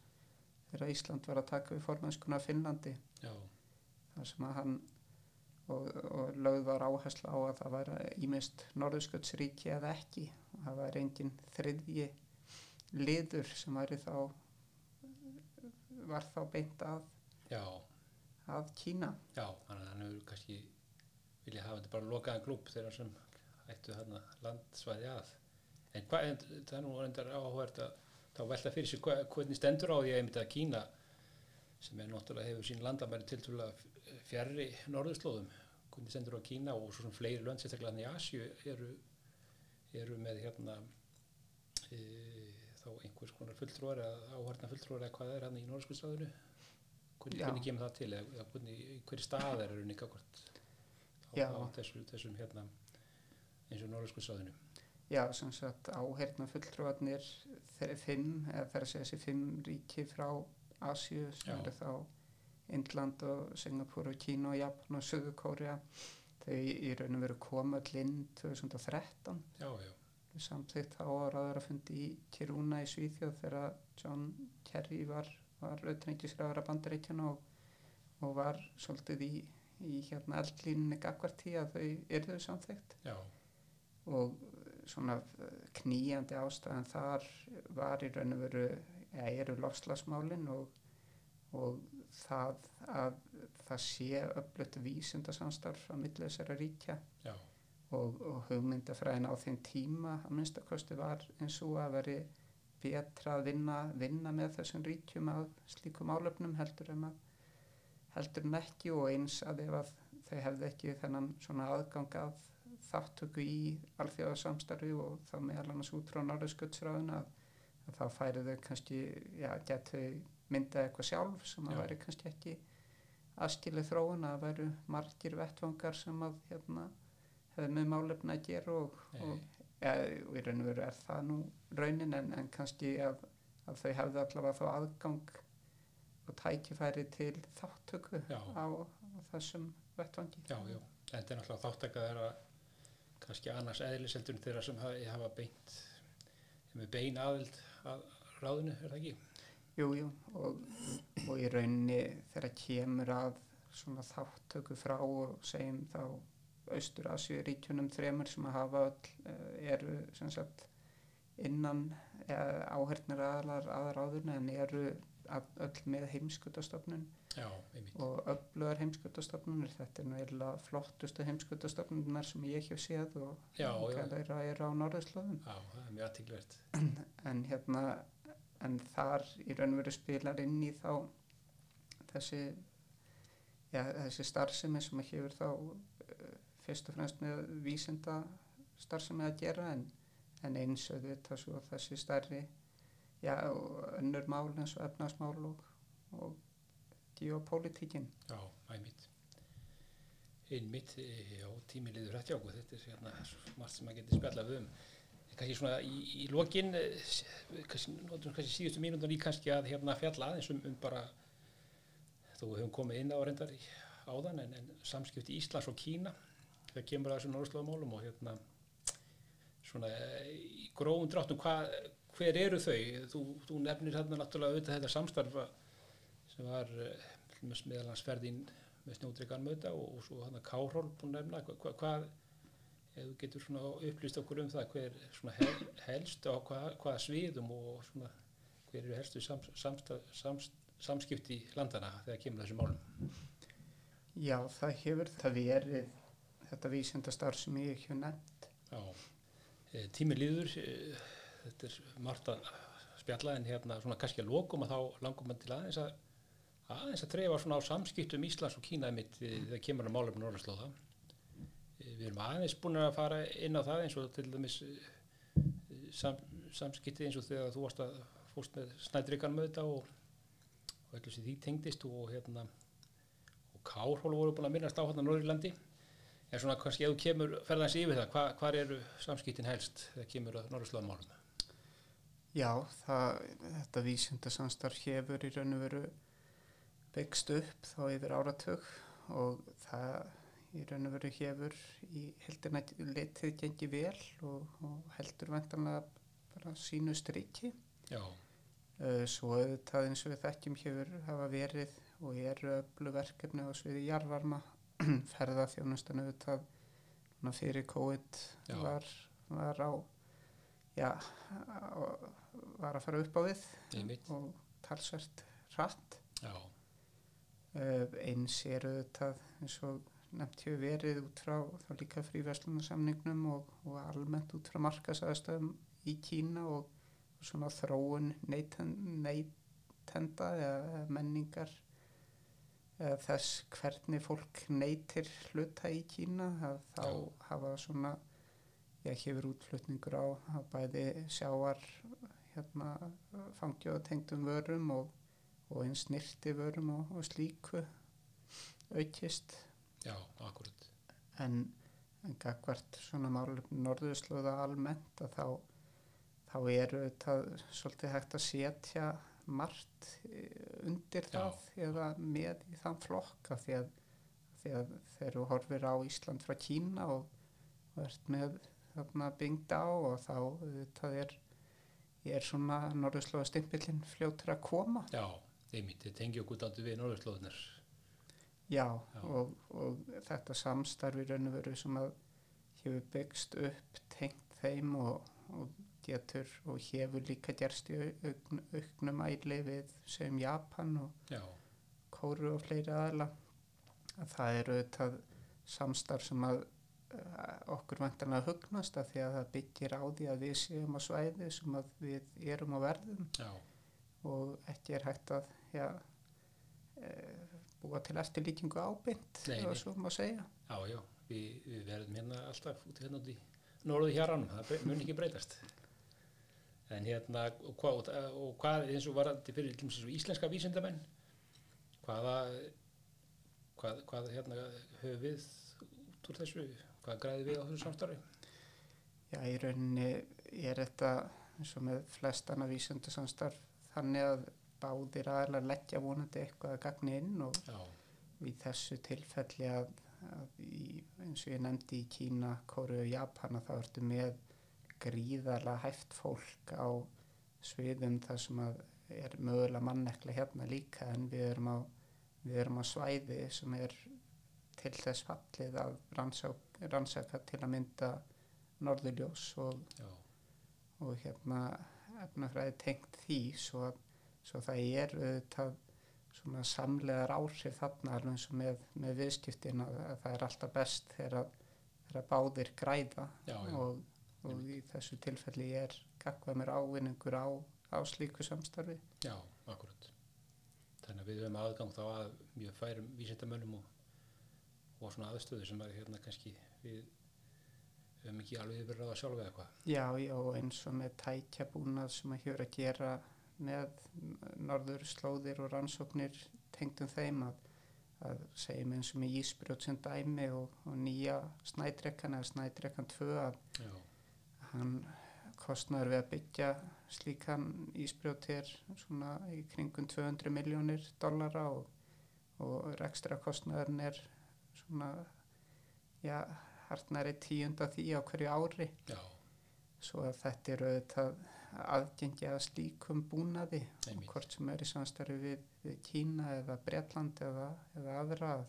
S2: þegar Ísland var að taka við formennskuna Finnlandi
S1: já,
S2: þar sem að hann og, og lögð var áherslu á að það væri ímest Norðurskjöldsríki eða ekki. Og það væri engin þriðji liður sem væri þá var þá beint að,
S1: já,
S2: að Kína.
S1: Já, þannig að hann hefur kannski vilja hafa þetta bara lokaðan klúb þegar sem ættu þarna landsvæði að. En hvað, það er nú reyndar áhverð að þá velta fyrir sig hva, hvernig stendur á því að að Kína sem er náttúrulega hefur sín landamæri tiltrúlega fjarrri norðurslóðum, hvernig stendur á Kína og svo sem fleiri lönd, sérstaklega hann í Asju eru, eru með hérna e, þá einhvers konar fulltrúar eða áhverna fulltrúar eða hvað er hann í norðurskjöldsráðinu hvernig, hvernig kemur það til eða, hvernig, hverju stað er ykkar hvort á, á þessu, þessum hérna eins og norðurskjöldsráðinu
S2: Já, sem sagt áheyrna fulltrúarnir þeirri fimm, eða þar að segja þessi fimm ríki frá Asju sem eru þá Indland og Singapur og Kína og Japan og Suður Kórea þau í raun og veru koma öll inn 2013
S1: já, já,
S2: samþýtt þá að ráðara fundi í Kiruna í Svíþjóð þegar John Kerry var var auðvitað bandaríkjana og, og var svolítið í, í hérna eldlínni gagvartí að þau erðu samþygt
S1: Já,
S2: og svona kníjandi ástæðan þar var í raun og veru, eða eru lofslagsmálin og, og það að það sé öflut vísindasamstarf á milli þessara ríkja. Og, og hugmyndafræðin á þeim tíma að minnstakosti var eins og að veri betra að vinna, vinna með þessum ríkjum að slíkum álöfnum heldur en að heldur en ekki. Og eins að ef að þau hefði ekki þennan svona aðgang að þáttöku í alþjóðasamstarfi og þá meðal annars út frá norðursköldsráðun að, að þá færi þau kannski, já, getu myndað eitthvað sjálf sem að væri kannski ekki aðskilið þróun að væru margir vettvangar sem að hérna hefði með málefna að gera og, og, ja, í raun og veru er það nú raunin en, en kannski að, að þau hefði allavega þá aðgang og tækifæri til þáttöku
S1: Já.
S2: á, þessum vettvangi.
S1: já, já. En þetta er náttúrulega þáttakað þeirra kannski annars eðliseldurinn þeirra sem hafa, hafa beint með bein aðild að ráðinu, er það ekki?
S2: Jú, jú, og, og í rauninni þegar kemur að svona þáttöku frá og segjum þá Austur-Asíu ríkjunum þremur sem að hafa öll eh, eru sem sagt innan áhörnir aðlar aðráðurna en eru öll með heimskutastofnun
S1: Já,
S2: og öflugar heimskutastofnunir þetta er eiginlega flottustu heimskutastofnunar sem ég hef séð og þeirra eru á norðurslóðum.
S1: Já, það er mjög aðtíklvert.
S2: en hérna en þar í raun og veru spilar inn í þá þessi ja, þessi starfsemi sem hefur þá uh, fyrst og fremst með vísinda starfsemi að gera en, en eins auðvitað svo þessi stærri já, og önnur mál eins og efnarsmál og, og geopolítíkin
S1: Já, einmitt. Einmitt, eh, já, tími liður hætti okkur, þetta er hérna svo margt sem maður getur spjallað um. Kannski svona í, í lokin, eh, kannski, notum kannski síðustu mínútur í kannski að hérna fjalla aðeins um, um bara, þó við höfum komið inn á reyndar í áðan, en, en samskipti Íslands og Kína, þegar kemur að þessum norðslóðamálum og hérna svona eh, í grófum dráttum, hva, hver eru þau? Þú, þú nefnir hérna náttúrulega auðvitað þetta samstarfa sem var eh, meðal hans ferðin með snjódreikan möta og, og svo hann að Kárhól búin að nefna, hva, hva, hvað ef þú getur svona upplýst okkur um það hver svona hel, helst hvað, hvaða sviðum og svona hver eru helstu sams, samsta, sams, samskipti landana þegar kemur þessum málum?
S2: Já það hefur það verið þetta vísindastarf sem ég hef nefnt.
S1: Já, e, tími líður e, þetta er margt að spjalla en hérna svona kannski að lokum að þá langum mann til aðeins að aðeins að treyfa svona á samskiptum Íslands og Kína mitt þegar kemur að málefni Norðurslóða. Við erum aðeins búin að fara inn á það eins og til dæmis e, sam, samskipti eins og þegar þú varst að fórst með snædrikan með þetta og, og öllu sem því tengdist og hérna og Kárhól voru búin að minnast á hérna Norðurlandi en svona kannski ef þú kemur ferðans yfir það, hva, hvar eru samskiptin helst þegar kemur að Norðurslóðamálum?
S2: Já, það, þetta vísindasamstarf hefur í raun og veru byggst upp þá yfir áratug og það í raun og veru hefur í heldina litið gengi vel og, og heldur vendanlega bara sínu striki.
S1: Já,
S2: Uh, Svo auðvitað eins og við þekkjum hefur hafa verið og eru öllu verkefni á sviði jarvarma ferðaþjónustan auðvitað núna fyrir COVID var, var á já, á, var að fara upp á við
S1: einmitt.
S2: og talsvert hratt uh, eins er auðvitað eins og nefnt hefur verið út frá þá líka fríverslunarsamningnum og, og almennt út frá markasaðstöðum í Kína og, og svona þróun neyten, neytenda eða menningar eða þess hvernig fólk neytir hluta í Kína að þá
S1: Já.
S2: hafa svona já, hefur útflutningur á, á bæði sjáar hérna fangjóða tengdum vörum og, og eins nýrti vörum og, og slíku aukist
S1: já, akkurat.
S2: en, en gagvart svona málefni norðurslóða almennt að þá, þá eru þetta svolítið hægt að setja margt eh, undir
S1: Já.
S2: það eða með í þann flokka því að, því að þegar þú horfir á Ísland frá Kína og, og ert með þarna byngt á og þá það er, er svona norðurslóða stimpillin fljótur að koma
S1: Já, einmitt, þið tengi okkur daldi við norðurslóðunar.
S2: Já,
S1: Já.
S2: Og, og þetta samstarfi raun og veru sem að hefur byggst upp tengt þeim og, og getur og hefur líka gerst í aukn, auknum æli við sem Japan og
S1: Já,
S2: Kóru og fleiri aðla að það eru þetta samstarf sem að uh, okkur vantanlega hugnast að því að það byggir á því að við séum á svæði sem að við erum á verðum.
S1: Já,
S2: og ekki er hægt að já, uh, búa til eftirlíkingu
S1: Nei,
S2: eða svo má segja.
S1: já, já, við, við verðum hérna alltaf út hérna út í norðu hjaranum, það mun ekki breytast. En hérna, og hvað, og hvað eins og varandi fyrir íslenska vísindamenn, hvaða, hvað, hvað hérna höfum við út úr þessu, hvað græði við á þessu samstarfi?
S2: Já, í rauninni er þetta eins og með flestana vísundasamstarf þannig að báðir aðlar leggja vonandi eitthvað að gagni inn og
S1: Já,
S2: í þessu tilfelli að, að í, eins og ég nefndi í Kína, Kóru og Japana þá ertu með gríðarlega hæft fólk á sviðum þar sem að er mögulega mannekla hérna líka en við erum á, við erum á svæði sem er til þess fallið að rannsaka, rannsaka til að mynda norðurljós og, og hérna efnafræði tengt því svo, að, svo það er auðvitað svona samlegar áhrif þarna alveg eins og með, með viðskiptin að, að það er alltaf best þegar, að- þegar báðir græða
S1: Já, já.
S2: Og, og í þessu tilfelli er gagvað mér ávinningur á, á slíku samstarfi.
S1: já, akkurat. Þannig að við höfum aðgang þá að mjög færum vísindamönnum og, og svona aðstöðu sem að hérna kannski við höfum ekki alveg yfir ráða sjálf eða eitthvað.
S2: Já, já, eins og með tækjabúnað sem að hefur að gera með norður slóðir og rannsóknir tengdum þeim að, að segjum eins og með ísbrjót sem dæmi og, og nýja snædrekkan eða snædrekkan 2 að
S1: Já,
S2: hann kostnaður við að byggja slíkan ísbrjót er svona í kringum 200 miljónir dollara og, og rekstra kostnaðurinn er svona já, hartnæri tíunda því á hverju ári.
S1: Já,
S2: svo að þetta er auðvitað aðgengi að slíkum búnaði hvort sem er í samstarfi við, við Kína eða Bretland eða, eða aðra að,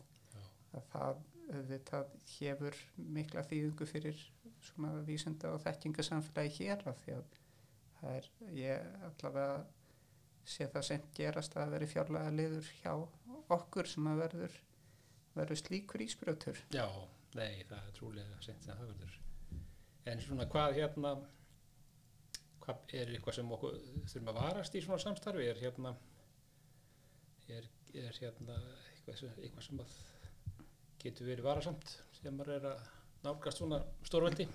S2: að það auðvitað hefur mikla þýðingu fyrir svona vísinda og þekkingasamfélagi hér af því að það er, ég allavega sé það sem gerast að veri fjárlega liður hjá okkur sem að verður verður slíkur ísbrjótur.
S1: Já, nei, það er trúlega sem það verður. En svona hvað hérna, hvað er eitthvað sem okkur þurfum að varast í svona samstarfi? Er hérna, er, er hérna eitthvað, sem- eitthvað sem að getur verið varasamt sem maður er að nálgast svona stórveldi?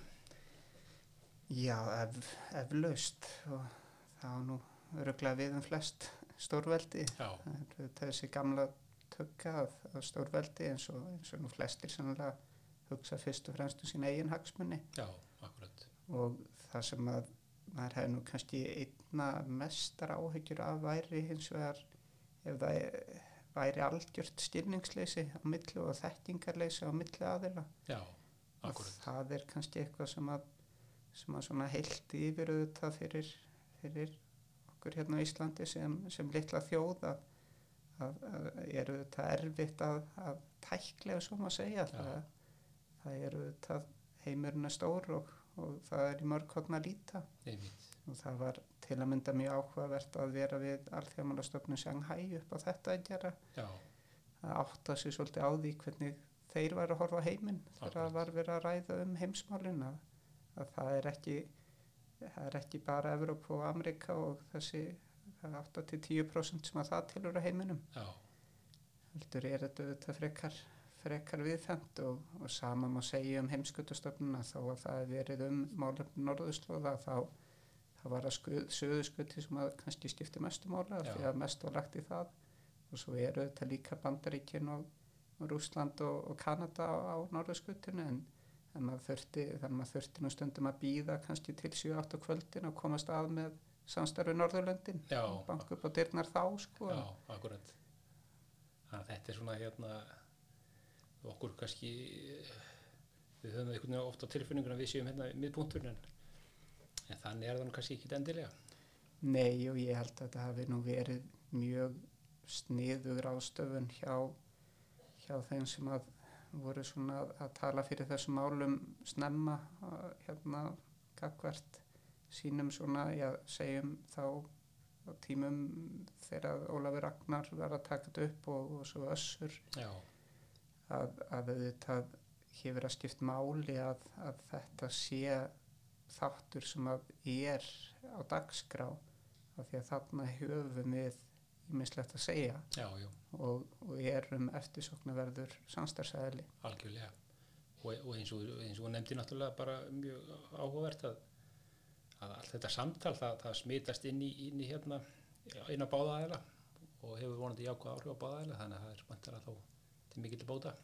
S2: Já, ef, eflaust og það á nú öruglega við um flest stórveldi þessi gamla tugga af, af stórveldi eins og, eins og nú flestir sannlega hugsa fyrst og fremst um sína eigin hagsmunni
S1: já, akkurat.
S2: og það sem að maður hefði nú kannski einna mestar áhyggjur af væri hins vegar ef það er- væri algjört stilningsleysi á milli og þekkingarleysi á milli aðila.
S1: Já,
S2: og það er kannski eitthvað sem að, sem að svona heilt yfir auðvitað fyrir, fyrir okkur hérna á Íslandi sem, sem litla þjóð að, að, að er auðvitað erfitt að, að tæklega svo maður segja. Það, það er auðvitað heimurinn er stór og, og það er í mörg hodna að líta.
S1: Einmitt.
S2: og það var til að mynda mjög áhugavert að vera við alþjóðmálastofnun Shanghai upp á þetta að gera.
S1: Já,
S2: að átta sig svolítið á því hvernig þeir væri að horfa heiminn þegar það var verið að ræða um heimsmálin að, að það er ekki það er ekki bara Evróp og Amerika og þessi það er 8-10% sem að það tilur á heiminum. Heldur er þetta frekar frekar viðfemt og, og sama má segja um heimskutastofnuna þá að það er verið um málefni norðurslóða þá, þá var það skuð, söðuskuti sem að kannski skipti mestu mála því að mest var lagt í það. Og svo eru þetta líka Bandaríkin og, og Rúsland og, og Kanada á, á norðurskutinu en, en maður þurfti, þannig að maður þurfti nú stundum að býða kannski til 7-8 kvöldin og komast að með samstarfi Norðurlöndin. Banka upp á dyrnar þá sko.
S1: Já, akkurat. Þannig að þetta er svona hérna, okkur kannski, við höfum einhvern veginn ofta tilfinninguna við séum hérna miðpunkturinn en, en þannig er það nú kannski ekki endilega.
S2: Nei og ég held að þetta hafi nú verið mjög sniður ástöfun hjá, hjá þeim sem að voru svona að, að tala fyrir þessum málum snemma hérna gagvert sínum svona, já, segjum þá á tímum þegar Ólafur Ragnar var að taka þetta upp og, og svo össur
S1: Já,
S2: að, að auðvitað hefur að skipt máli að, að þetta sé þáttur sem að er á dagskrá af því að þarna höfum við ímislegt að segja
S1: já, já,
S2: og, og erum eftirsoknaverður samstarfsæðili.
S1: algjörlega. Og, og eins og, og nefndi náttúrulega bara mjög áhugavert að, að allt þetta samtal það, það smitast inn í, inn í hérna inn á báðaðila og hefur vonandi jákvæð áhrif á báðaðila þannig að það er spantar að þá til mikil bóta.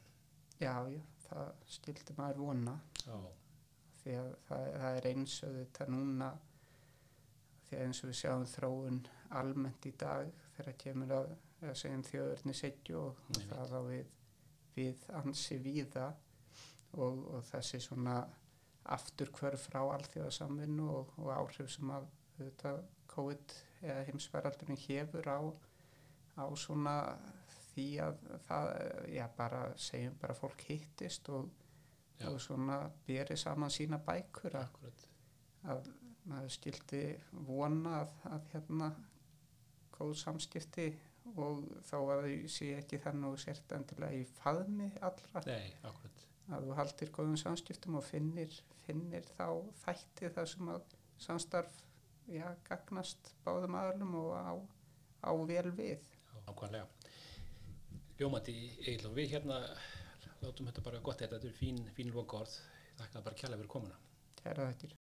S2: Já, já, það skildi maður vona.
S1: Já,
S2: því að það, það er eins og þetta núna því að eins og við sjáum þróun almennt í dag þegar kemur að, að segjum þjóðurni setju og
S1: Nei,
S2: það á við, við ansi víða og, og þessi svona afturkvörf frá alþjóðasamvinnu og, og áhrif sem að þetta COVID eða heimsveraldurinn hefur á, á svona því að það, já bara segjum bara fólk hittist og, og svona beri saman sína bækur
S1: akkurat.
S2: að maður skildi vona að, að hérna góð samskipti og þá að þau sé ekki þannig og sért endilega í faðmi allra
S1: Nei,
S2: að þú haldir góðum samskiptum og finnir, finnir þá þætti það sem að samstarf já, gagnast báðum aðlum og á, á vel við.
S1: Ákvæmlega. Ljómandi, Egil, við hérna látum þetta bara gott þetta, þetta er fín, fín loka orð. Þakka bara kjærlega fyrir komuna.
S2: Kæra þettir.